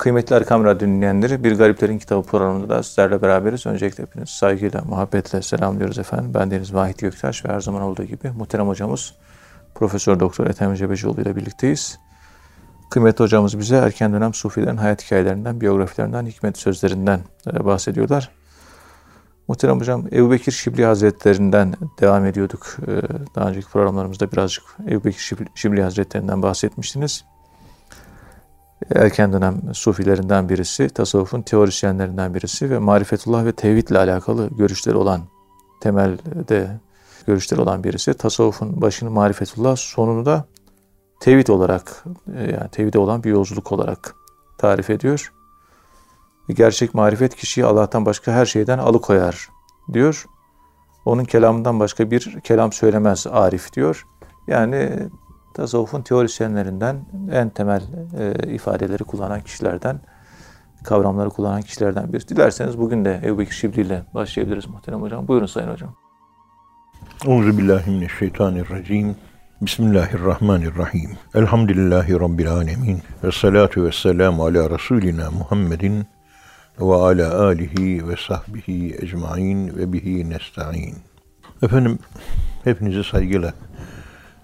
Kıymetli Erkam Radyo dinleyenleri, Bir Gariplerin Kitabı programında da sizlerle beraberiz. Öncelikle hepiniz saygıyla, muhabbetle selamlıyoruz efendim. Ben Deniz Vahit Göktaş ve her zaman olduğu gibi muhterem hocamız Profesör Doktor Ethem Cebecioğlu ile birlikteyiz. Kıymetli hocamız bize erken dönem Sufilerin hayat hikayelerinden, biyografilerinden, hikmet sözlerinden e, bahsediyorlar. Muhterem hocam Ebu Bekir Şibli Hazretlerinden devam ediyorduk. E, daha önceki programlarımızda birazcık Ebu Bekir Şibli Hazretlerinden bahsetmiştiniz erken dönem sufilerinden birisi, tasavvufun teorisyenlerinden birisi ve marifetullah ve tevhid ile alakalı görüşleri olan, temelde görüşleri olan birisi. Tasavvufun başını marifetullah, sonunu da tevhid olarak, e, yani tevhide olan bir yolculuk olarak tarif ediyor. Gerçek marifet kişiyi Allah'tan başka her şeyden alıkoyar diyor. Onun kelamından başka bir kelam söylemez Arif diyor. Yani tasavvufun teorisyenlerinden en temel e, ifadeleri kullanan kişilerden, kavramları kullanan kişilerden birisi. Dilerseniz bugün de Ebu Bekir Şibli ile başlayabiliriz muhterem hocam. Buyurun sayın hocam. Euzu billahi mineşşeytanirracim. Bismillahirrahmanirrahim. Elhamdülillahi Rabbil alemin. Ve salatu ve selamu ala Resulina Muhammedin ve ala alihi ve sahbihi ecmain ve bihi nesta'in. Efendim, hepinizi saygıyla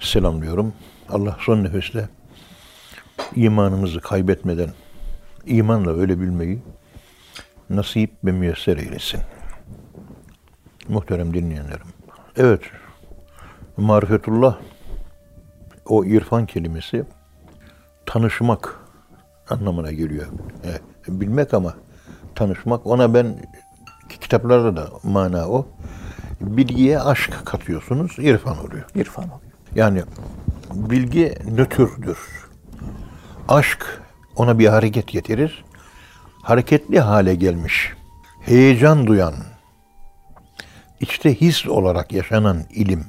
selamlıyorum. Allah son nefeste imanımızı kaybetmeden imanla öyle bilmeyi nasip ve müyesser eylesin. Muhterem dinleyenlerim. Evet, marifetullah o irfan kelimesi tanışmak anlamına geliyor. Evet, bilmek ama tanışmak. Ona ben kitaplarda da mana o. Bilgiye aşk katıyorsunuz, irfan oluyor. İrfan oluyor. Yani bilgi nötrdür. Aşk ona bir hareket getirir. Hareketli hale gelmiş, heyecan duyan, içte his olarak yaşanan ilim,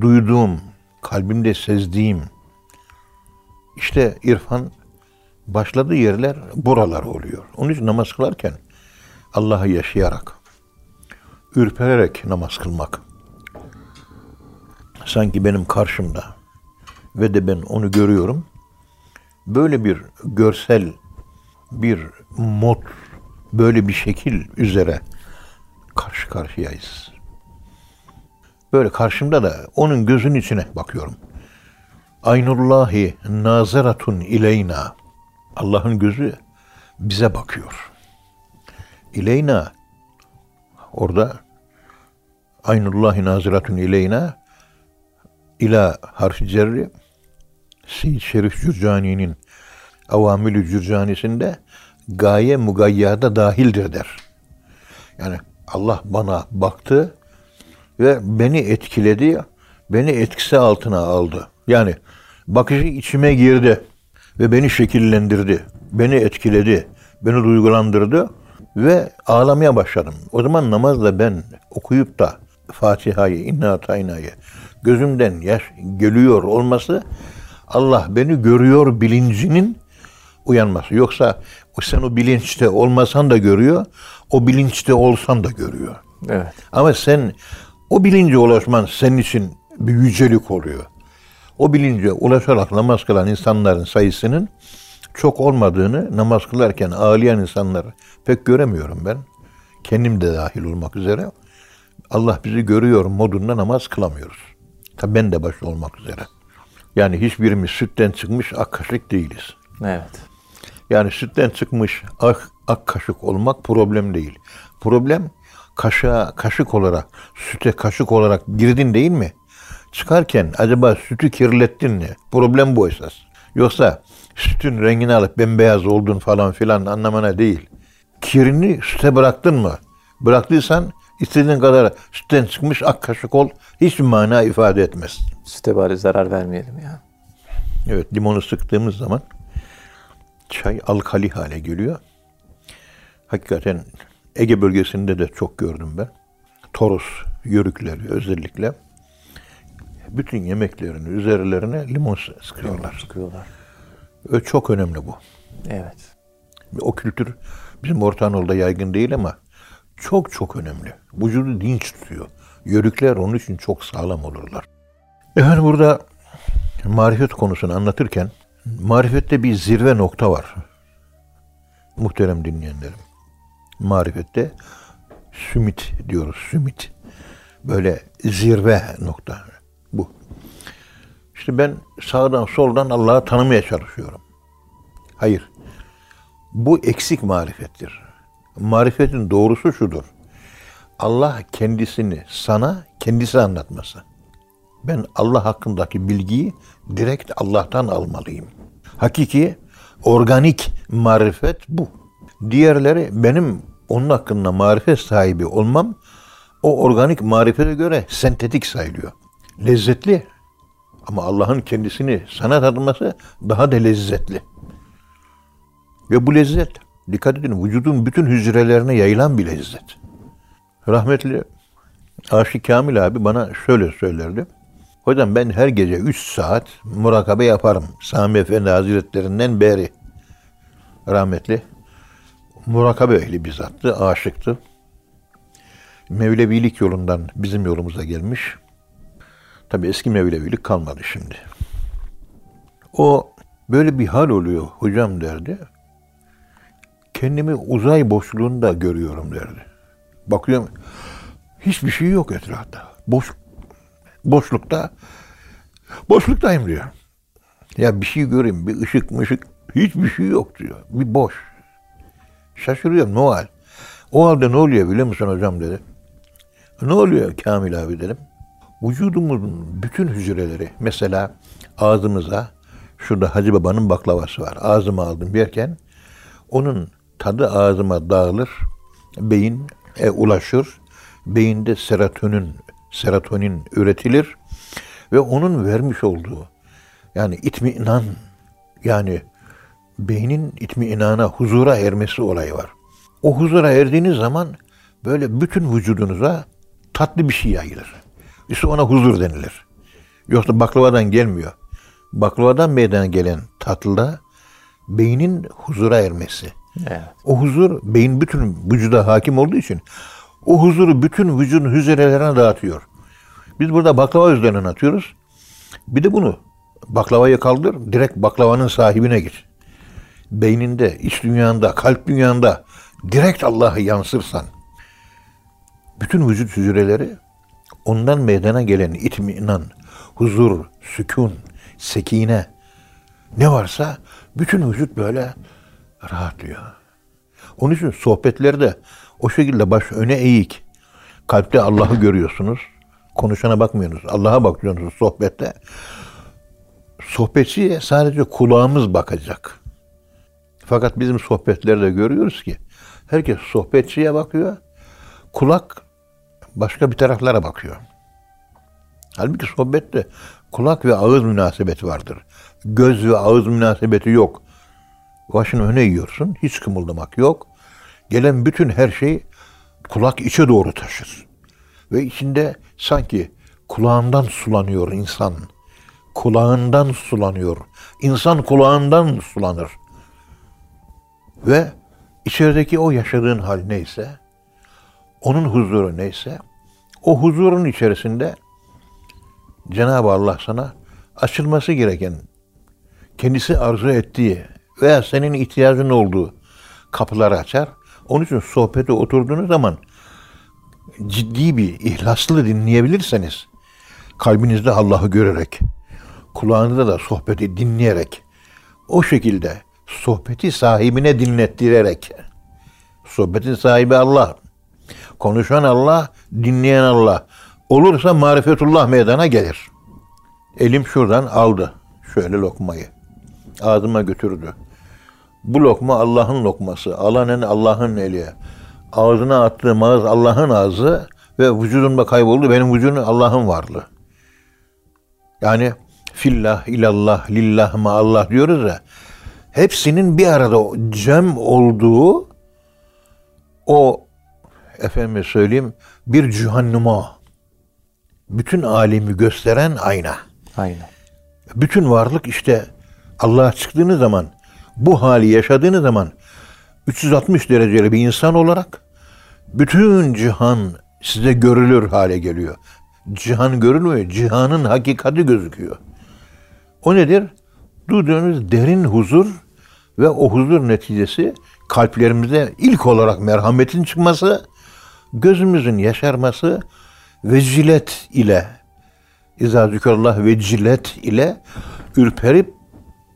duyduğum, kalbimde sezdiğim, işte irfan başladığı yerler buralar oluyor. Onun için namaz kılarken Allah'ı yaşayarak, ürpererek namaz kılmak. Sanki benim karşımda ve de ben onu görüyorum. Böyle bir görsel, bir mod, böyle bir şekil üzere karşı karşıyayız. Böyle karşımda da onun gözünün içine bakıyorum. Aynullahi nazaratun ileyna. Allah'ın gözü bize bakıyor. İleyna orada Aynullahi naziratun ileyna ila harfi cerri Seyyid Şerif Cürcani'nin Avamülü Cürcanisi'nde gaye mugayyada dahildir der. Yani Allah bana baktı ve beni etkiledi, beni etkisi altına aldı. Yani bakışı içime girdi ve beni şekillendirdi, beni etkiledi, beni duygulandırdı ve ağlamaya başladım. O zaman namazla ben okuyup da Fatiha'yı, İnna Tayna'yı gözümden yaş geliyor olması Allah beni görüyor bilincinin uyanması. Yoksa sen o bilinçte olmasan da görüyor, o bilinçte olsan da görüyor. Evet. Ama sen o bilince ulaşman senin için bir yücelik oluyor. O bilince ulaşarak namaz kılan insanların sayısının çok olmadığını namaz kılarken ağlayan insanları pek göremiyorum ben. Kendim de dahil olmak üzere. Allah bizi görüyor modunda namaz kılamıyoruz. Tabi ben de başta olmak üzere. Yani hiçbirimiz sütten çıkmış ak kaşık değiliz. Evet. Yani sütten çıkmış ak, ak kaşık olmak problem değil. Problem kaşığa kaşık olarak, süte kaşık olarak girdin değil mi? Çıkarken acaba sütü kirlettin mi? Problem bu esas. Yoksa sütün rengini alıp bembeyaz oldun falan filan anlamına değil. Kirini süte bıraktın mı? Bıraktıysan istediğin kadar sütten çıkmış ak kaşık ol. Hiçbir mana ifade etmez. Süte bari zarar vermeyelim ya. Evet limonu sıktığımız zaman çay alkali hale geliyor. Hakikaten Ege bölgesinde de çok gördüm ben. Toros yörükleri özellikle bütün yemeklerini üzerlerine limon sıkıyorlar. Sıkıyorlar. Ve çok önemli bu. Evet. O kültür bizim Orta Anadolu'da yaygın değil ama çok çok önemli. Vücudu dinç tutuyor. Yörükler onun için çok sağlam olurlar. Efendim burada marifet konusunu anlatırken marifette bir zirve nokta var. muhterem dinleyenlerim. Marifette sümit diyoruz, sümit. Böyle zirve nokta bu. İşte ben sağdan soldan Allah'ı tanımaya çalışıyorum. Hayır. Bu eksik marifettir. Marifetin doğrusu şudur. Allah kendisini sana kendisi anlatması. Ben Allah hakkındaki bilgiyi direkt Allah'tan almalıyım. Hakiki, organik marifet bu. Diğerleri benim onun hakkında marifet sahibi olmam o organik marifete göre sentetik sayılıyor. Lezzetli ama Allah'ın kendisini sana tanıması daha da lezzetli. Ve bu lezzet, dikkat edin, vücudun bütün hücrelerine yayılan bir lezzet. Rahmetli Aşık Kamil abi bana şöyle söylerdi. Hocam ben her gece 3 saat murakabe yaparım. Sami Efendi Hazretlerinden beri. Rahmetli. Murakabe ehli bizattı, aşıktı. Mevlevilik yolundan bizim yolumuza gelmiş. Tabi eski Mevlevilik kalmadı şimdi. O böyle bir hal oluyor hocam derdi. Kendimi uzay boşluğunda görüyorum derdi. Bakıyorum hiçbir şey yok etrafta. Boş boşlukta boşluktayım diyor. Ya bir şey göreyim, bir ışık mışık hiçbir şey yok diyor. Bir boş. Şaşırıyorum hal? O halde ne oluyor biliyor musun hocam dedi. Ne oluyor Kamil abi dedim. Vücudumuzun bütün hücreleri mesela ağzımıza şurada Hacı Baba'nın baklavası var. Ağzıma aldım yerken onun tadı ağzıma dağılır. Beyin e, ulaşır. Beyinde serotonin serotonin üretilir ve onun vermiş olduğu yani itminan yani beynin itminana, huzura ermesi olayı var. O huzura erdiğiniz zaman böyle bütün vücudunuza tatlı bir şey yayılır. İşte ona huzur denilir. Yoksa baklavadan gelmiyor. Baklavadan meydana gelen tatlıda beynin huzura ermesi. Evet. O huzur beyin bütün vücuda hakim olduğu için o huzuru bütün vücudun hücrelerine dağıtıyor. Biz burada baklava üzerinden atıyoruz. Bir de bunu baklavayı kaldır, direkt baklavanın sahibine git. Beyninde, iç dünyanda, kalp dünyanda direkt Allah'ı yansırsan bütün vücut hücreleri ondan meydana gelen itminan, huzur, sükun, sekine ne varsa bütün vücut böyle rahatlıyor. Onun için sohbetlerde o şekilde baş öne eğik. Kalpte Allah'ı görüyorsunuz. Konuşana bakmıyorsunuz. Allah'a bakıyorsunuz sohbette. Sohbetçiye sadece kulağımız bakacak. Fakat bizim sohbetlerde görüyoruz ki herkes sohbetçiye bakıyor. Kulak başka bir taraflara bakıyor. Halbuki sohbette kulak ve ağız münasebeti vardır. Göz ve ağız münasebeti yok. Başını öne yiyorsun. Hiç kımıldamak yok. Gelen bütün her şey kulak içe doğru taşır. Ve içinde sanki kulağından sulanıyor insan. Kulağından sulanıyor. İnsan kulağından sulanır. Ve içerideki o yaşadığın hal neyse, onun huzuru neyse, o huzurun içerisinde Cenab-ı Allah sana açılması gereken, kendisi arzu ettiği veya senin ihtiyacın olduğu kapıları açar. Onun için sohbete oturduğunuz zaman ciddi bir ihlaslı dinleyebilirseniz kalbinizde Allah'ı görerek, kulağınızda da sohbeti dinleyerek, o şekilde sohbeti sahibine dinlettirerek, sohbetin sahibi Allah, konuşan Allah, dinleyen Allah, olursa marifetullah meydana gelir. Elim şuradan aldı şöyle lokmayı. Ağzıma götürdü. Bu lokma Allah'ın lokması. Alanen Allah'ın eli. Ağzına attığım ağız Allah'ın ağzı ve vücudumda kayboldu. Benim vücudum Allah'ın varlığı. Yani fillah, ilallah, lillah ma Allah diyoruz ya. Hepsinin bir arada cem olduğu o efendime söyleyeyim bir cihannuma. Bütün alemi gösteren ayna. Ayna. Bütün varlık işte Allah'a çıktığınız zaman bu hali yaşadığınız zaman 360 dereceli bir insan olarak bütün cihan size görülür hale geliyor. Cihan görülmüyor, cihanın hakikati gözüküyor. O nedir? Duyduğunuz derin huzur Ve o huzur neticesi kalplerimize ilk olarak merhametin çıkması, gözümüzün yaşarması vecilet ile İzâ zükerallah vecilet ile ürperip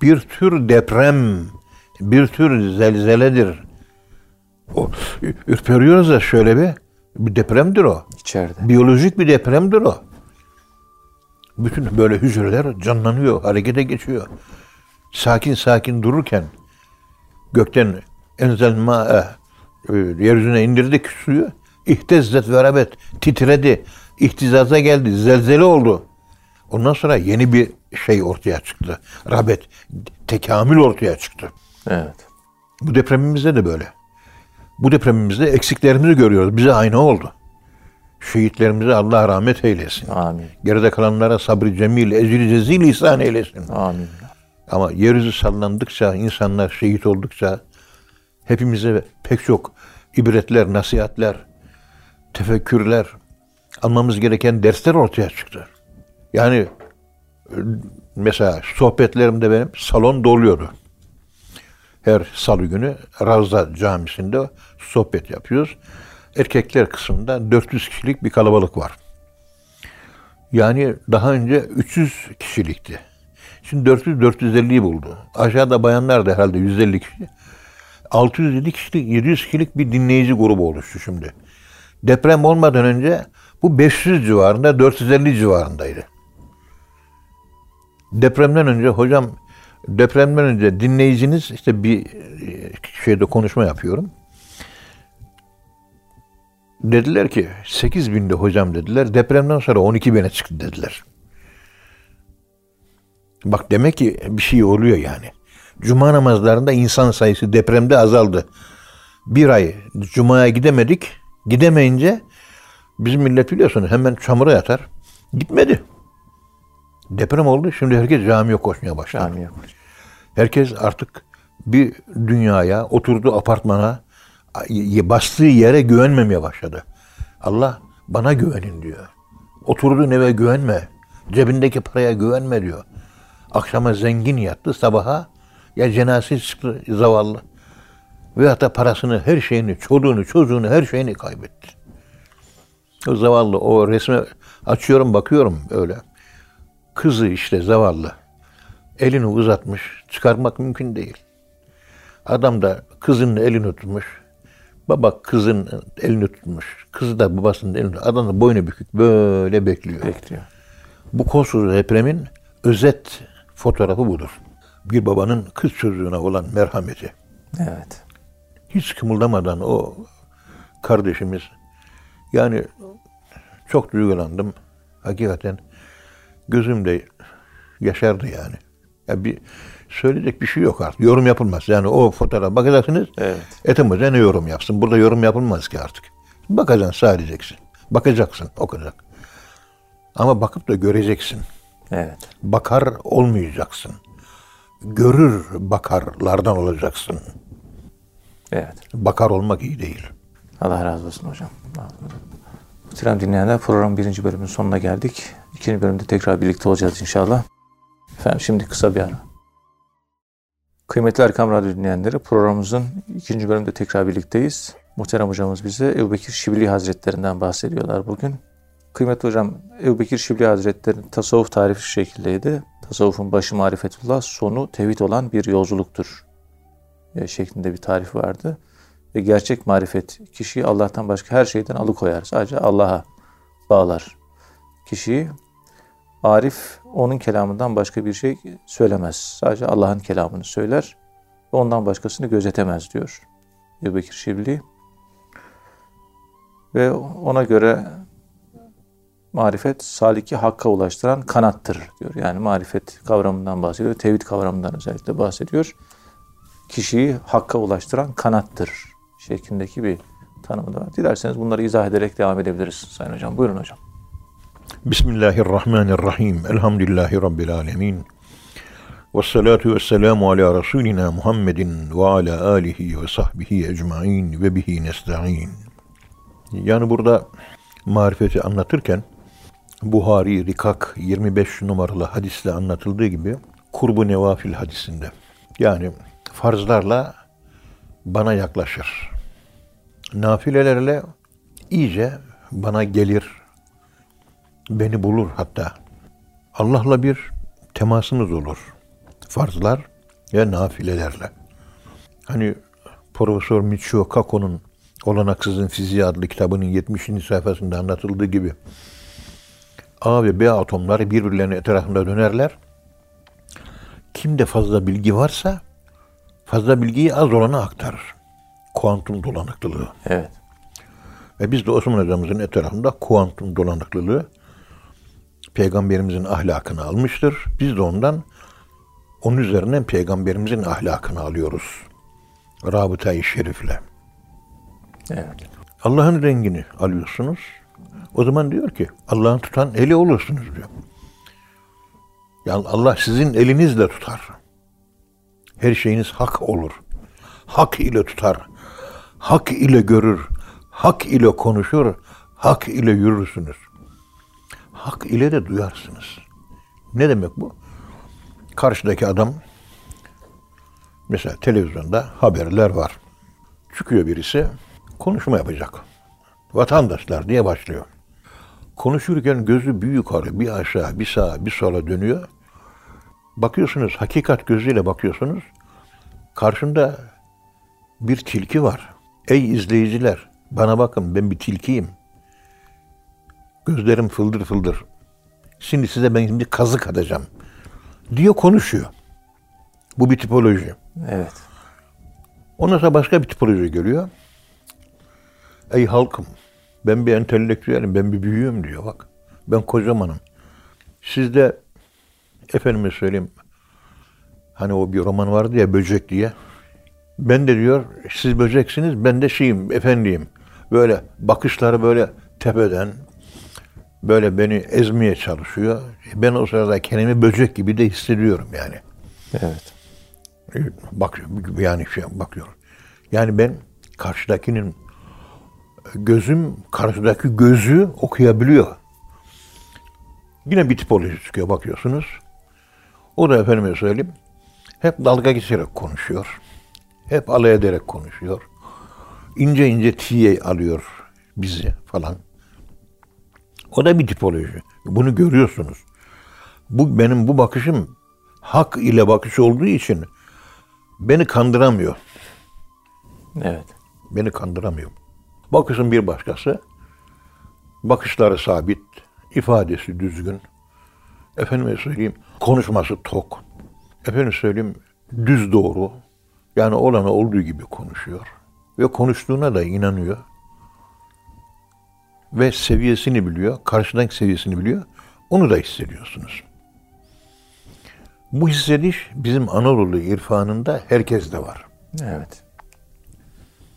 bir tür deprem, bir tür zelzeledir. O, ürperiyoruz da şöyle bir, bir depremdir o. İçeride. Biyolojik bir depremdir o. Bütün böyle hücreler canlanıyor, harekete geçiyor. Sakin sakin dururken gökten enzel ma'e e, yeryüzüne indirdik suyu. İhtezzet ve rabet titredi. ihtizaza geldi. Zelzele oldu. Ondan sonra yeni bir şey ortaya çıktı. Rabet, tekamül ortaya çıktı. Evet. Bu depremimizde de böyle. Bu depremimizde eksiklerimizi görüyoruz. Bize aynı oldu. Şehitlerimize Allah rahmet eylesin. Amin. Geride kalanlara sabrı cemil, ecri cezil ihsan eylesin. Amin. Ama yeryüzü sallandıkça, insanlar şehit oldukça hepimize pek çok ibretler, nasihatler, tefekkürler, almamız gereken dersler ortaya çıktı. Yani mesela sohbetlerimde benim salon doluyordu. Her salı günü Ravza Camisi'nde sohbet yapıyoruz. Erkekler kısmında 400 kişilik bir kalabalık var. Yani daha önce 300 kişilikti. Şimdi 400-450'yi buldu. Aşağıda bayanlar da herhalde 150 kişi. 607 kişilik, 700 kişilik bir dinleyici grubu oluştu şimdi. Deprem olmadan önce bu 500 civarında, 450 civarındaydı. Depremden önce hocam, depremden önce dinleyiciniz işte bir e, şeyde konuşma yapıyorum. Dediler ki 8 binde hocam dediler. Depremden sonra 12 bine çıktı dediler. Bak demek ki bir şey oluyor yani. Cuma namazlarında insan sayısı depremde azaldı. Bir ay Cuma'ya gidemedik. Gidemeyince bizim millet biliyorsunuz hemen çamura yatar. Gitmedi. Deprem oldu. Şimdi herkes camiye koşmaya başladı. Camiye koş. Herkes artık bir dünyaya, oturduğu apartmana, bastığı yere güvenmemeye başladı. Allah bana güvenin diyor. Oturduğun eve güvenme. Cebindeki paraya güvenme diyor. Akşama zengin yattı, sabaha ya cenazesi çıktı zavallı. Ve hatta parasını, her şeyini, çoluğunu, çocuğunu, her şeyini kaybetti. O zavallı, o resme açıyorum, bakıyorum öyle. Kızı işte zavallı. Elini uzatmış, çıkarmak mümkün değil. Adam da kızının elini tutmuş. Baba kızın elini tutmuş. Kızı da babasının elini Adam da boynu bükük böyle bekliyor. Bekliyor. Bu kolsuz depremin özet fotoğrafı budur. Bir babanın kız çocuğuna olan merhameti. Evet. Hiç kımıldamadan o kardeşimiz yani çok duygulandım. Hakikaten gözümde yaşardı yani. Ya bir söyleyecek bir şey yok artık. Yorum yapılmaz. Yani o fotoğraf bakacaksınız. Evet. Etimize ne yorum yapsın? Burada yorum yapılmaz ki artık. Bakacaksın, sadece. Bakacaksın, o kadar. Ama bakıp da göreceksin. Evet. Bakar olmayacaksın. Görür bakarlardan olacaksın. Evet. Bakar olmak iyi değil. Allah razı olsun hocam. Muhterem dinleyenler programın birinci bölümünün sonuna geldik. İkinci bölümde tekrar birlikte olacağız inşallah. Efendim şimdi kısa bir ara. Kıymetli Erkam Radyo dinleyenleri programımızın ikinci bölümünde tekrar birlikteyiz. Muhterem hocamız bize Ebu Bekir Şibli Hazretlerinden bahsediyorlar bugün. Kıymetli hocam Ebu Bekir Şibli Hazretleri'nin tasavvuf tarifi şu şekildeydi. Tasavvufun başı marifetullah, sonu tevhid olan bir yolculuktur e, şeklinde bir tarif vardı. Ve gerçek marifet kişiyi Allah'tan başka her şeyden alıkoyar. Sadece Allah'a bağlar. Kişiyi Arif onun kelamından başka bir şey söylemez. Sadece Allah'ın kelamını söyler ve ondan başkasını gözetemez diyor Ebu Şibli. Ve ona göre marifet saliki hakka ulaştıran kanattır diyor. Yani marifet kavramından bahsediyor. Tevhid kavramından özellikle bahsediyor. Kişiyi hakka ulaştıran kanattır şeklindeki bir tanımı da var. Dilerseniz bunları izah ederek devam edebiliriz Sayın Hocam. Buyurun hocam. Bismillahirrahmanirrahim. Elhamdülillahi Rabbil alemin. Ve salatu ve selamu ala Resulina Muhammedin ve ala alihi ve sahbihi ecmain ve bihi nesta'in. Yani burada marifeti anlatırken Buhari Rikak 25 numaralı hadisle anlatıldığı gibi kurbu nevafil hadisinde yani farzlarla bana yaklaşır. Nafilelerle iyice bana gelir, beni bulur hatta. Allah'la bir temasınız olur. Farzlar ve nafilelerle. Hani Profesör Michio Kako'nun Olanaksızın Fiziği adlı kitabının 70. sayfasında anlatıldığı gibi A ve B atomları birbirlerinin etrafında dönerler. Kimde fazla bilgi varsa fazla bilgiyi az olana aktarır. Kuantum dolanıklılığı. Evet. Ve biz de Osman Hocamızın etrafında kuantum dolanıklılığı peygamberimizin ahlakını almıştır. Biz de ondan onun üzerinden peygamberimizin ahlakını alıyoruz. Rabıta-i Şerif'le. Evet. Allah'ın rengini alıyorsunuz. O zaman diyor ki Allah'ın tutan eli olursunuz diyor. Yani Allah sizin elinizle tutar. Her şeyiniz hak olur. Hak ile tutar. Hak ile görür. Hak ile konuşur. Hak ile yürürsünüz. Hak ile de duyarsınız. Ne demek bu? Karşıdaki adam mesela televizyonda haberler var. Çıkıyor birisi konuşma yapacak. Vatandaşlar diye başlıyor. Konuşurken gözü bir yukarı, bir aşağı, bir sağa, bir sola dönüyor. Bakıyorsunuz, hakikat gözüyle bakıyorsunuz. Karşında bir tilki var. Ey izleyiciler, bana bakın ben bir tilkiyim. Gözlerim fıldır fıldır. Şimdi size ben şimdi kazık atacağım. Diyor konuşuyor. Bu bir tipoloji. Evet. Ondan sonra başka bir tipoloji görüyor. Ey halkım, ben bir entelektüelim, ben bir büyüğüm diyor bak. Ben kocamanım. Siz de efendime söyleyeyim hani o bir roman vardı ya böcek diye. Ben de diyor siz böceksiniz ben de şeyim efendiyim. Böyle bakışları böyle tepeden böyle beni ezmeye çalışıyor. Ben o sırada kendimi böcek gibi de hissediyorum yani. Evet. Bak yani şey bakıyor. Yani ben karşıdakinin gözüm karşıdaki gözü okuyabiliyor. Yine bir tipoloji çıkıyor bakıyorsunuz. O da efendime söyleyeyim hep dalga geçerek konuşuyor. Hep alay ederek konuşuyor. İnce ince tiye alıyor bizi falan. O da bir tipoloji. Bunu görüyorsunuz. Bu benim bu bakışım hak ile bakış olduğu için beni kandıramıyor. Evet. Beni kandıramıyor. Bakışın bir başkası. Bakışları sabit, ifadesi düzgün. Efendime söyleyeyim, konuşması tok. Efendim söyleyeyim, düz doğru. Yani olanı olduğu gibi konuşuyor. Ve konuştuğuna da inanıyor. Ve seviyesini biliyor, karşıdaki seviyesini biliyor. Onu da hissediyorsunuz. Bu hissediş bizim Anadolu irfanında herkeste var. Evet.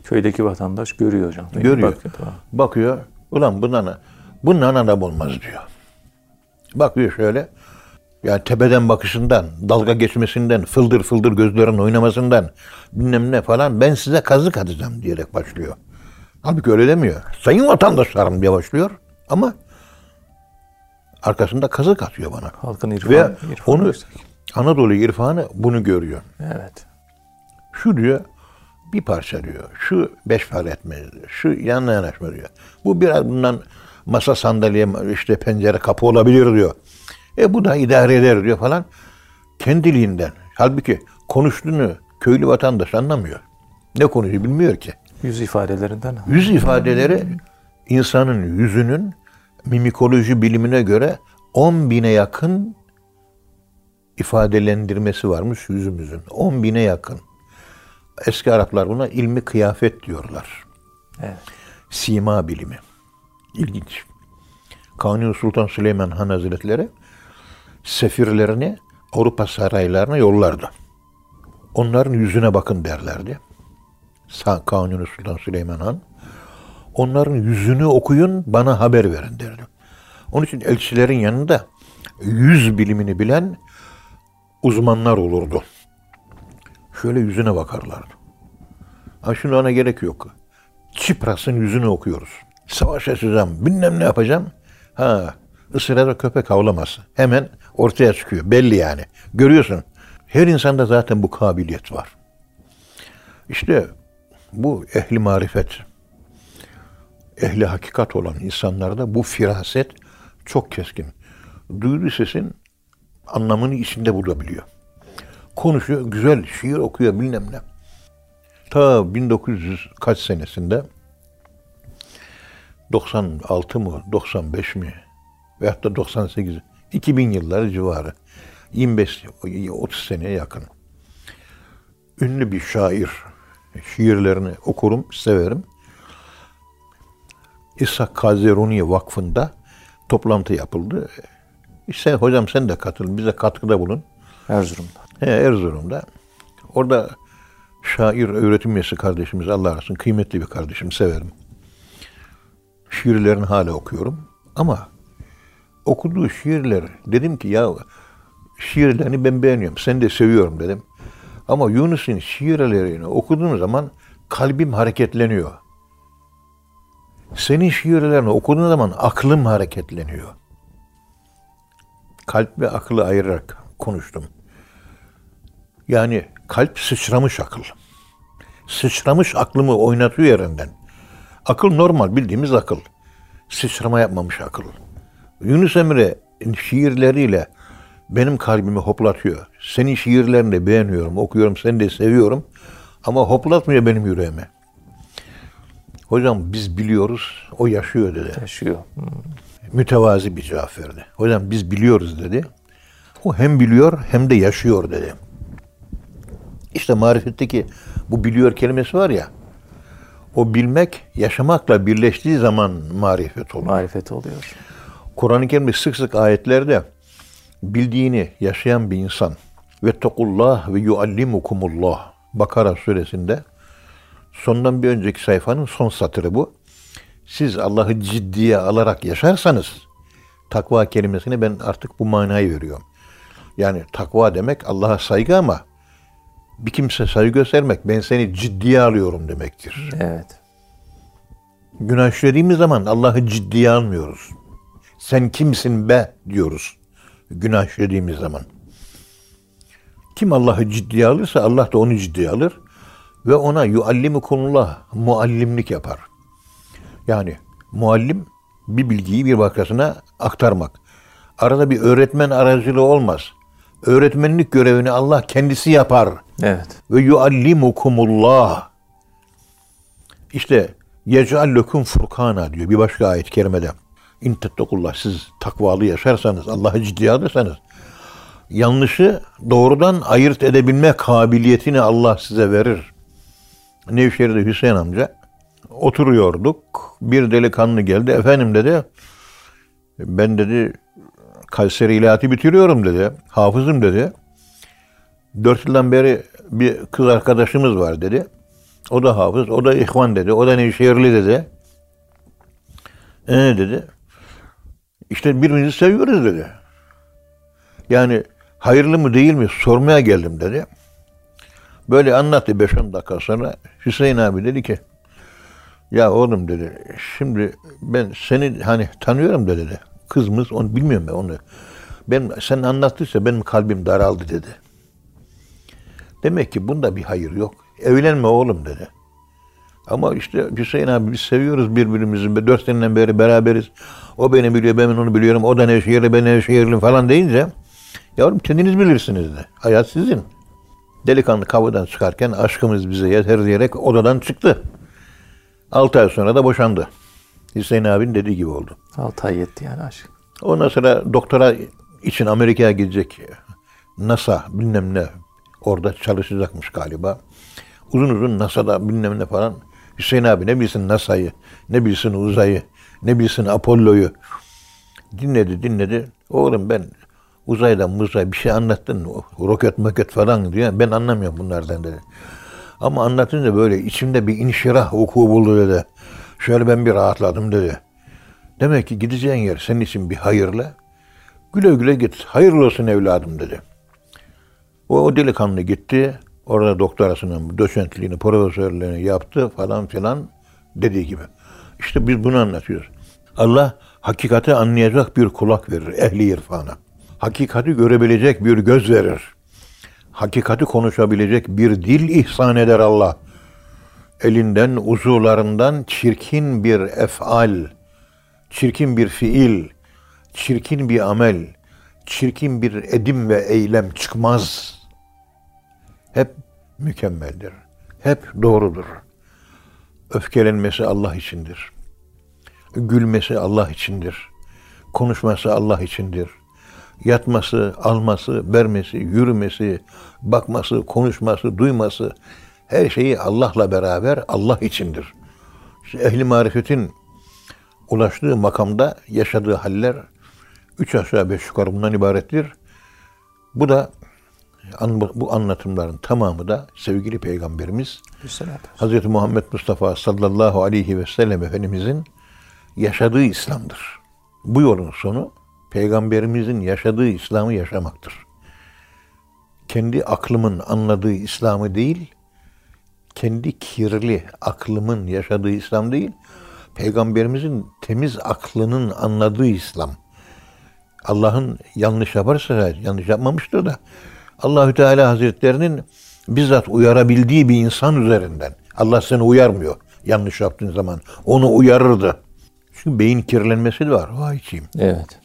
Köydeki vatandaş görüyor hocam. Görüyor. Bakıyor, tamam. Bakıyor. Ulan bundan, bundan adam olmaz diyor. Bakıyor şöyle. Yani tepeden bakışından, dalga geçmesinden, fıldır fıldır gözlerin oynamasından bilmem ne falan ben size kazık atacağım diyerek başlıyor. Halbuki öyle demiyor. Sayın vatandaşlarım diye başlıyor ama arkasında kazık atıyor bana. Halkın irfanı. Ve irfanı onu yüksek. Anadolu irfanı bunu görüyor. Evet. Şu diyor bir parça diyor. Şu beş para etmez. Şu yanına yanaşma diyor. Bu biraz bundan masa sandalye işte pencere kapı olabilir diyor. E bu da idare eder diyor falan. Kendiliğinden. Halbuki konuştuğunu köylü vatandaş anlamıyor. Ne konuşuyor bilmiyor ki. Yüz ifadelerinden. Yüz ifadeleri insanın yüzünün mimikoloji bilimine göre 10 bine yakın ifadelendirmesi varmış yüzümüzün. 10 bine yakın. Eski Araplar buna ilmi kıyafet diyorlar. Evet. Sima bilimi. İlginç. Kanuni Sultan Süleyman Han Hazretleri sefirlerini Avrupa saraylarına yollardı. Onların yüzüne bakın derlerdi. Kanuni Sultan Süleyman Han. Onların yüzünü okuyun, bana haber verin derdi. Onun için elçilerin yanında yüz bilimini bilen uzmanlar olurdu. Şöyle yüzüne bakarlardı. Ha şimdi ona gerek yok. Çipras'ın yüzünü okuyoruz. Savaş açacağım, bilmem ne yapacağım. Ha, ısırada köpek havlaması. Hemen ortaya çıkıyor. Belli yani. Görüyorsun. Her insanda zaten bu kabiliyet var. İşte bu ehli marifet, ehli hakikat olan insanlarda bu firaset çok keskin. Duyduğu sesin anlamını içinde bulabiliyor. Konuşuyor, güzel şiir okuyor bilmem ne. Ta 1900 kaç senesinde 96 mı 95 mi veyahut da 98 2000 yılları civarı 25-30 seneye yakın. Ünlü bir şair. Şiirlerini okurum, severim. İshak Kazeruni Vakfı'nda toplantı yapıldı. İşte hocam sen de katıl, bize katkıda bulun. Erzurum'da. He, Erzurum'da. Orada şair öğretim üyesi kardeşimiz Allah arasın kıymetli bir kardeşim severim. Şiirlerini hala okuyorum. Ama okuduğu şiirler dedim ki ya şiirlerini ben beğeniyorum. Sen de seviyorum dedim. Ama Yunus'un şiirlerini okuduğum zaman kalbim hareketleniyor. Senin şiirlerini okuduğun zaman aklım hareketleniyor. Kalp ve aklı ayırarak konuştum. Yani kalp sıçramış akıl. Sıçramış aklımı oynatıyor yerinden. Akıl normal bildiğimiz akıl. Sıçrama yapmamış akıl. Yunus Emre şiirleriyle benim kalbimi hoplatıyor. Senin şiirlerini de beğeniyorum, okuyorum, seni de seviyorum. Ama hoplatmıyor benim yüreğime. Hocam biz biliyoruz, o yaşıyor dedi. Yaşıyor. Hmm. Mütevazi bir cevap verdi. Hocam biz biliyoruz dedi. O hem biliyor hem de yaşıyor dedi. İşte marifetteki bu biliyor kelimesi var ya, o bilmek yaşamakla birleştiği zaman marifet olur. Marifet oluyor. Kur'an-ı Kerim'de sık sık ayetlerde bildiğini yaşayan bir insan ve tekullah ve yuallimukumullah Bakara suresinde sondan bir önceki sayfanın son satırı bu. Siz Allah'ı ciddiye alarak yaşarsanız takva kelimesini ben artık bu manayı veriyorum. Yani takva demek Allah'a saygı ama bir kimse saygı göstermek ben seni ciddiye alıyorum demektir. Evet. Günah işlediğimiz zaman Allah'ı ciddiye almıyoruz. Sen kimsin be diyoruz. Günah işlediğimiz zaman. Kim Allah'ı ciddiye alırsa Allah da onu ciddiye alır ve ona yuallimukumullah muallimlik yapar. Yani muallim bir bilgiyi bir başkasına aktarmak. Arada bir öğretmen aracılığı olmaz. Öğretmenlik görevini Allah kendisi yapar. Evet. Ve yuallimukumullah. İşte yec'al lekum furkana diyor bir başka ayet-i kerimede. İn tettekullah siz takvalı yaşarsanız, Allah'ı ciddiye alırsanız yanlışı doğrudan ayırt edebilme kabiliyetini Allah size verir. Nevşehir'de Hüseyin amca oturuyorduk. Bir delikanlı geldi. Efendim dedi ben dedi Kayseri İlahiyatı bitiriyorum dedi. Hafızım dedi. Dört yıldan beri bir kız arkadaşımız var dedi. O da hafız, o da ihvan dedi. O da Nevşehirli dedi. E dedi. İşte birbirimizi seviyoruz dedi. Yani hayırlı mı değil mi sormaya geldim dedi. Böyle anlattı 5-10 dakika sonra Hüseyin abi dedi ki ya oğlum dedi şimdi ben seni hani tanıyorum da dedi. Kızımız onu bilmiyorum ben onu. Ben sen anlattıysa benim kalbim daraldı dedi. Demek ki bunda bir hayır yok. Evlenme oğlum dedi. Ama işte Hüseyin abi biz seviyoruz birbirimizi. Dört seneden beri beraberiz. O beni biliyor, ben onu biliyorum. O da Nevşehirli, ben Nevşehirli falan deyince yavrum kendiniz bilirsiniz de. Hayat sizin. Delikanlı kapıdan çıkarken aşkımız bize yeter diyerek odadan çıktı. Altı ay sonra da boşandı. Hüseyin abinin dediği gibi oldu. Altı ay yetti yani aşk. Ondan sonra doktora için Amerika'ya gidecek. NASA bilmem ne orada çalışacakmış galiba. Uzun uzun NASA'da bilmem ne falan. Hüseyin abi ne bilsin NASA'yı, ne bilsin uzayı, ne bilsin Apollo'yu. Dinledi dinledi. Oğlum ben uzaydan muzay bir şey anlattın. Roket moket falan diyor. Ben anlamıyorum bunlardan dedi. Ama anlatınca böyle içimde bir inşirah vuku buldu dedi. Şöyle ben bir rahatladım dedi. Demek ki gideceğin yer senin için bir hayırlı. Güle güle git. Hayırlı olsun evladım dedi. O, o delikanlı gitti. Orada doktorasının doçentliğini, profesörlüğünü yaptı falan filan dediği gibi. İşte biz bunu anlatıyoruz. Allah hakikati anlayacak bir kulak verir ehli irfana. Hakikati görebilecek bir göz verir. Hakikati konuşabilecek bir dil ihsan eder Allah. elinden, uzuvlarından çirkin bir efal, çirkin bir fiil, çirkin bir amel, çirkin bir edim ve eylem çıkmaz. Hep mükemmeldir. Hep doğrudur. Öfkelenmesi Allah içindir. Gülmesi Allah içindir. Konuşması Allah içindir. Yatması, alması, vermesi, yürümesi, bakması, konuşması, duyması her şeyi Allah'la beraber Allah içindir. İşte ehli marifetin ulaştığı makamda yaşadığı haller üç aşağı beş yukarı bundan ibarettir. Bu da bu anlatımların tamamı da sevgili Peygamberimiz Hz. Muhammed Mustafa sallallahu aleyhi ve sellem Efendimizin yaşadığı İslam'dır. Bu yolun sonu Peygamberimizin yaşadığı İslam'ı yaşamaktır. Kendi aklımın anladığı İslam'ı değil, kendi kirli aklımın yaşadığı İslam değil, Peygamberimizin temiz aklının anladığı İslam. Allah'ın yanlış yaparsa yanlış yapmamıştır da Allahü Teala Hazretlerinin bizzat uyarabildiği bir insan üzerinden. Allah seni uyarmıyor yanlış yaptığın zaman. Onu uyarırdı. Çünkü beyin kirlenmesi de var. Vay içeyim. Evet.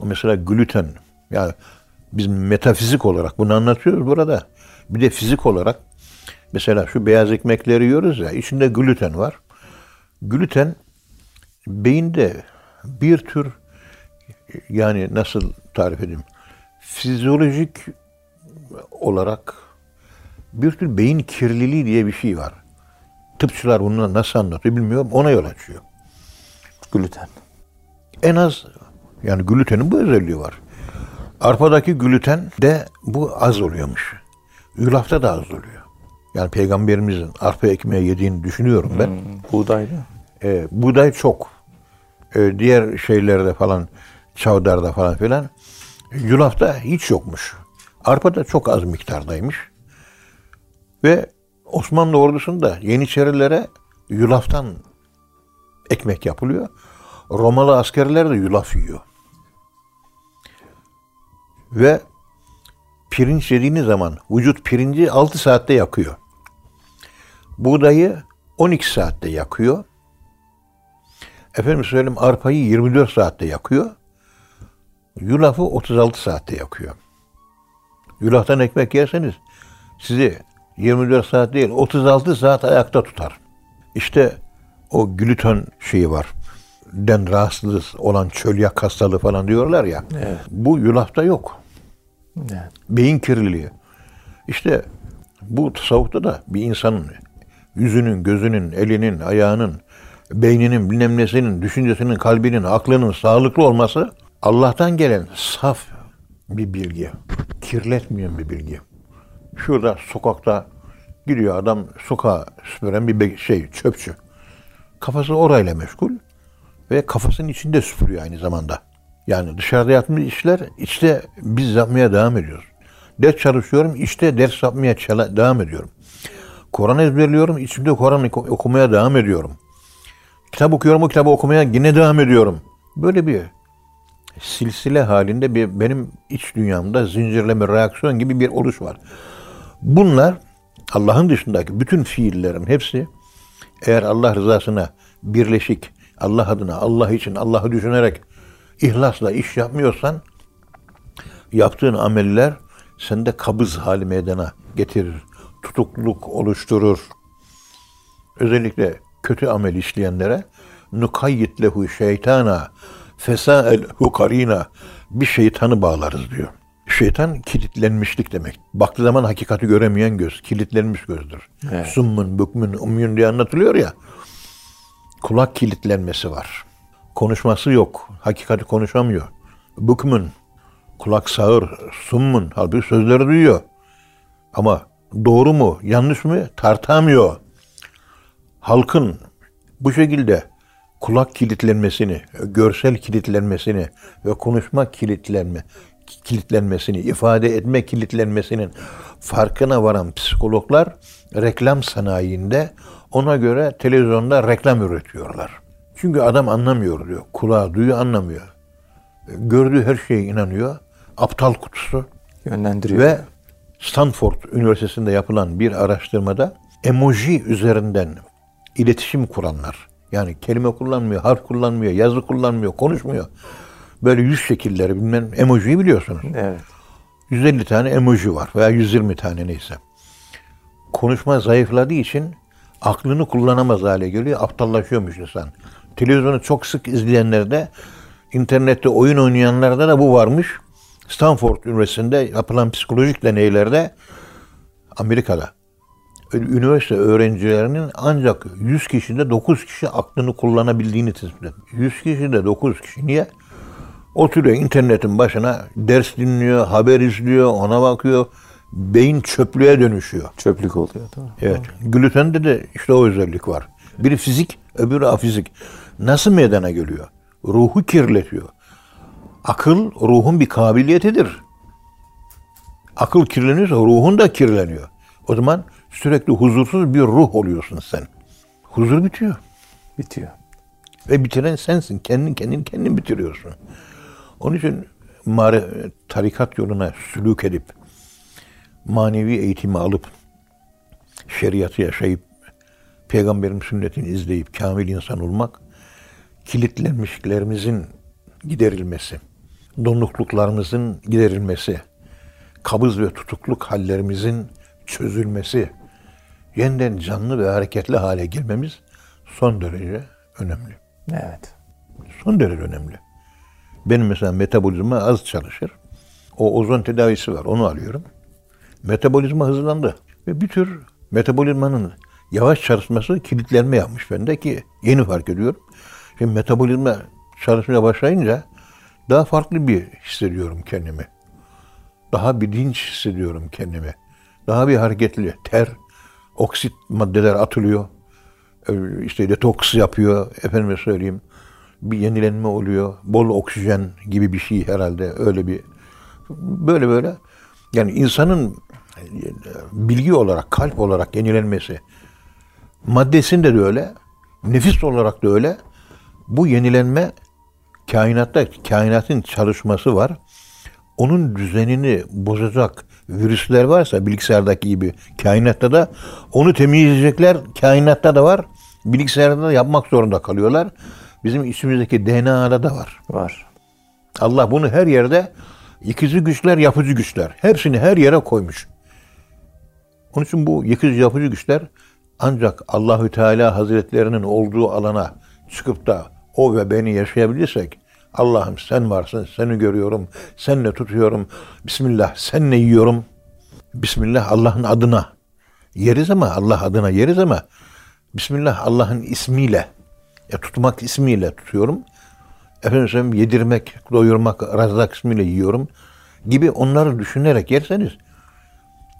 O mesela gluten. Yani biz metafizik olarak bunu anlatıyoruz burada. Bir de fizik olarak mesela şu beyaz ekmekleri yiyoruz ya içinde gluten var. Gluten beyinde bir tür yani nasıl tarif edeyim? Fizyolojik olarak bir tür beyin kirliliği diye bir şey var. Tıpçılar bunu nasıl anlatıyor bilmiyorum. Ona yol açıyor. Gluten. En az yani glutenin bu özelliği var. Arpadaki gluten de bu az oluyormuş. Yulafta da az oluyor. Yani peygamberimizin arpa ekmeği yediğini düşünüyorum ben. Hmm, buğdaylı. Ee, buğday çok. Ee, diğer şeylerde falan, çavdarda falan filan. Yulafta hiç yokmuş. Arpa da çok az miktardaymış. Ve Osmanlı ordusunda Yeniçerilere yulaftan ekmek yapılıyor. Romalı askerler de yulaf yiyor. Ve pirinç yediğiniz zaman vücut pirinci 6 saatte yakıyor. Buğdayı 12 saatte yakıyor. Efendim söyleyeyim arpayı 24 saatte yakıyor. Yulafı 36 saatte yakıyor. Yulaftan ekmek yerseniz sizi 24 saat değil 36 saat ayakta tutar. İşte o gluten şeyi var. Den rahatsız olan çölyak hastalığı falan diyorlar ya. Evet. Bu yulafta yok. Evet. Beyin kirliliği. İşte bu tasavvufta da bir insanın yüzünün, gözünün, elinin, ayağının, beyninin, bilmem nesinin, düşüncesinin, kalbinin, aklının sağlıklı olması Allah'tan gelen saf bir bilgi. Kirletmeyen bir bilgi. Şurada sokakta gidiyor adam sokağa süpüren bir şey çöpçü. Kafası orayla meşgul ve kafasının içinde süpürüyor aynı zamanda. Yani dışarıda yaptığımız işler içte biz yapmaya devam ediyoruz. Ders çalışıyorum, işte ders yapmaya devam ediyorum. Kur'an ezberliyorum, içimde Kur'an okumaya devam ediyorum. Kitap okuyorum, o kitabı okumaya yine devam ediyorum. Böyle bir silsile halinde bir benim iç dünyamda zincirleme reaksiyon gibi bir oluş var. Bunlar Allah'ın dışındaki bütün fiillerin hepsi eğer Allah rızasına birleşik, Allah adına, Allah için, Allah'ı düşünerek ihlasla iş yapmıyorsan yaptığın ameller sende kabız hali meydana getirir. Tutukluk oluşturur. Özellikle kötü amel işleyenlere nukayyit lehu şeytana fesâel hukarina bir şeytanı bağlarız diyor. Şeytan kilitlenmişlik demek. Baktığı zaman hakikati göremeyen göz, kilitlenmiş gözdür. Evet. Summun, bükmün, umyun diye anlatılıyor ya. Kulak kilitlenmesi var. Konuşması yok. Hakikati konuşamıyor. Bükmün, kulak sağır, summun, halbuki sözleri duyuyor. Ama doğru mu, yanlış mı tartamıyor. Halkın bu şekilde kulak kilitlenmesini, görsel kilitlenmesini ve konuşma kilitlenme kilitlenmesini, ifade etme kilitlenmesinin farkına varan psikologlar reklam sanayinde ona göre televizyonda reklam üretiyorlar. Çünkü adam anlamıyor diyor. Kulağı duyuyor anlamıyor. Gördüğü her şeye inanıyor. Aptal kutusu. Yönlendiriyor. Ve Stanford Üniversitesi'nde yapılan bir araştırmada emoji üzerinden iletişim kuranlar. Yani kelime kullanmıyor, harf kullanmıyor, yazı kullanmıyor, konuşmuyor. Böyle yüz şekilleri bilmem emojiyi biliyorsunuz. Evet. 150 tane emoji var veya 120 tane neyse. Konuşma zayıfladığı için aklını kullanamaz hale geliyor, aptallaşıyormuş insan. Televizyonu çok sık izleyenlerde, internette oyun oynayanlarda da bu varmış. Stanford Üniversitesi'nde yapılan psikolojik deneylerde Amerika'da üniversite öğrencilerinin ancak 100 kişide 9 kişi aklını kullanabildiğini tespit etmiş. 100 kişide 9 kişi. Niye? Oturuyor internetin başına ders dinliyor, haber izliyor, ona bakıyor. Beyin çöplüğe dönüşüyor. Çöplük oluyor. Doğru. Evet. Glutende de işte o özellik var. Biri fizik, öbürü afizik. Nasıl meydana geliyor? Ruhu kirletiyor. Akıl ruhun bir kabiliyetidir. Akıl kirleniyorsa ruhun da kirleniyor. O zaman sürekli huzursuz bir ruh oluyorsun sen. Huzur bitiyor. Bitiyor. Ve bitiren sensin. Kendin kendin kendin bitiriyorsun. Onun için mare, tarikat yoluna sülük edip manevi eğitimi alıp şeriatı yaşayıp peygamberin sünnetini izleyip kamil insan olmak kilitlenmişliklerimizin giderilmesi, donukluklarımızın giderilmesi, kabız ve tutukluk hallerimizin çözülmesi, yeniden canlı ve hareketli hale gelmemiz son derece önemli. Evet. Son derece önemli. Benim mesela metabolizma az çalışır. O ozon tedavisi var, onu alıyorum. Metabolizma hızlandı. Ve bir tür metabolizmanın yavaş çalışması kilitlenme yapmış bende ki yeni fark ediyorum. Şimdi metabolizma çalışmaya başlayınca daha farklı bir hissediyorum kendimi. Daha bir dinç hissediyorum kendimi. Daha bir hareketli. Ter, oksit maddeler atılıyor. Ee, işte detoks yapıyor. Efendime söyleyeyim. Bir yenilenme oluyor. Bol oksijen gibi bir şey herhalde. Öyle bir böyle böyle. Yani insanın bilgi olarak, kalp olarak yenilenmesi, maddesinde de öyle, nefis olarak da öyle. Bu yenilenme kainatta, kainatın çalışması var. Onun düzenini bozacak virüsler varsa bilgisayardaki gibi kainatta da onu temizleyecekler kainatta da var. Bilgisayarda da yapmak zorunda kalıyorlar. Bizim içimizdeki DNA'da da var. Var. Allah bunu her yerde ikizi güçler, yapıcı güçler. Hepsini her yere koymuş. Onun için bu ikizi yapıcı güçler ancak Allahü Teala Hazretlerinin olduğu alana çıkıp da o ve beni yaşayabilirsek Allah'ım sen varsın, seni görüyorum, senle tutuyorum. Bismillah, senle yiyorum. Bismillah Allah'ın adına. Yeriz ama Allah adına yeriz ama Bismillah Allah'ın ismiyle, ya tutmak ismiyle tutuyorum. Efendim yedirmek, doyurmak, razak ismiyle yiyorum gibi onları düşünerek yerseniz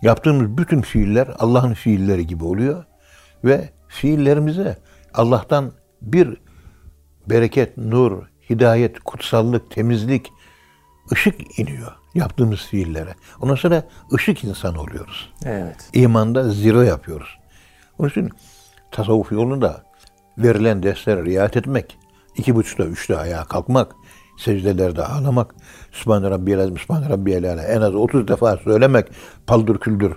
yaptığımız bütün fiiller Allah'ın fiilleri gibi oluyor ve fiillerimize Allah'tan bir bereket, nur, hidayet, kutsallık, temizlik, ışık iniyor yaptığımız fiillere. Ondan sonra ışık insan oluyoruz. Evet. İmanda zirve yapıyoruz. Onun için tasavvuf yolunda verilen derslere riayet etmek, iki buçukta, üçte ayağa kalkmak, secdelerde ağlamak, Sübhane Rabbiyel Azim, Sübhane Rabbiyel Ala en az 30 defa söylemek, paldır küldür,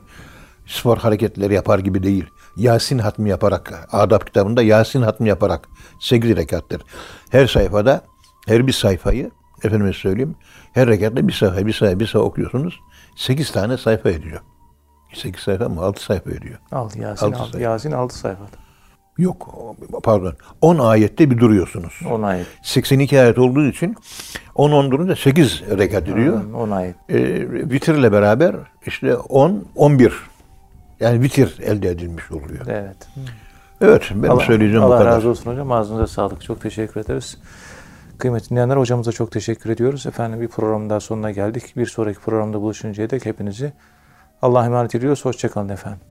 spor hareketleri yapar gibi değil. Yasin hatmi yaparak, adab kitabında Yasin hatmi yaparak 8 rekattır. Her sayfada, her bir sayfayı, efendime söyleyeyim, her rekatta bir sayfa, bir sayfa, bir sayfa okuyorsunuz. 8 tane sayfa ediyor. 8 sayfa mı? 6 sayfa ediyor. Aldı Yasin Altı aldı. sayfa. Yasin aldı sayfada. Yok, pardon. 10 ayette bir duruyorsunuz. 10 ayet. 82 ayet olduğu için 10 10 durunca 8 rekat ediyor. 10 ayet. E, vitirle beraber işte 10 11 yani vitir elde edilmiş oluyor. Evet. Evet benim Allah, söyleyeceğim Allah bu kadar. razı olsun hocam. Ağzınıza sağlık. Çok teşekkür ederiz. Kıymetli dinleyenler hocamıza çok teşekkür ediyoruz. Efendim bir programın daha sonuna geldik. Bir sonraki programda buluşuncaya dek hepinizi Allah'a emanet ediyoruz. Hoşçakalın efendim.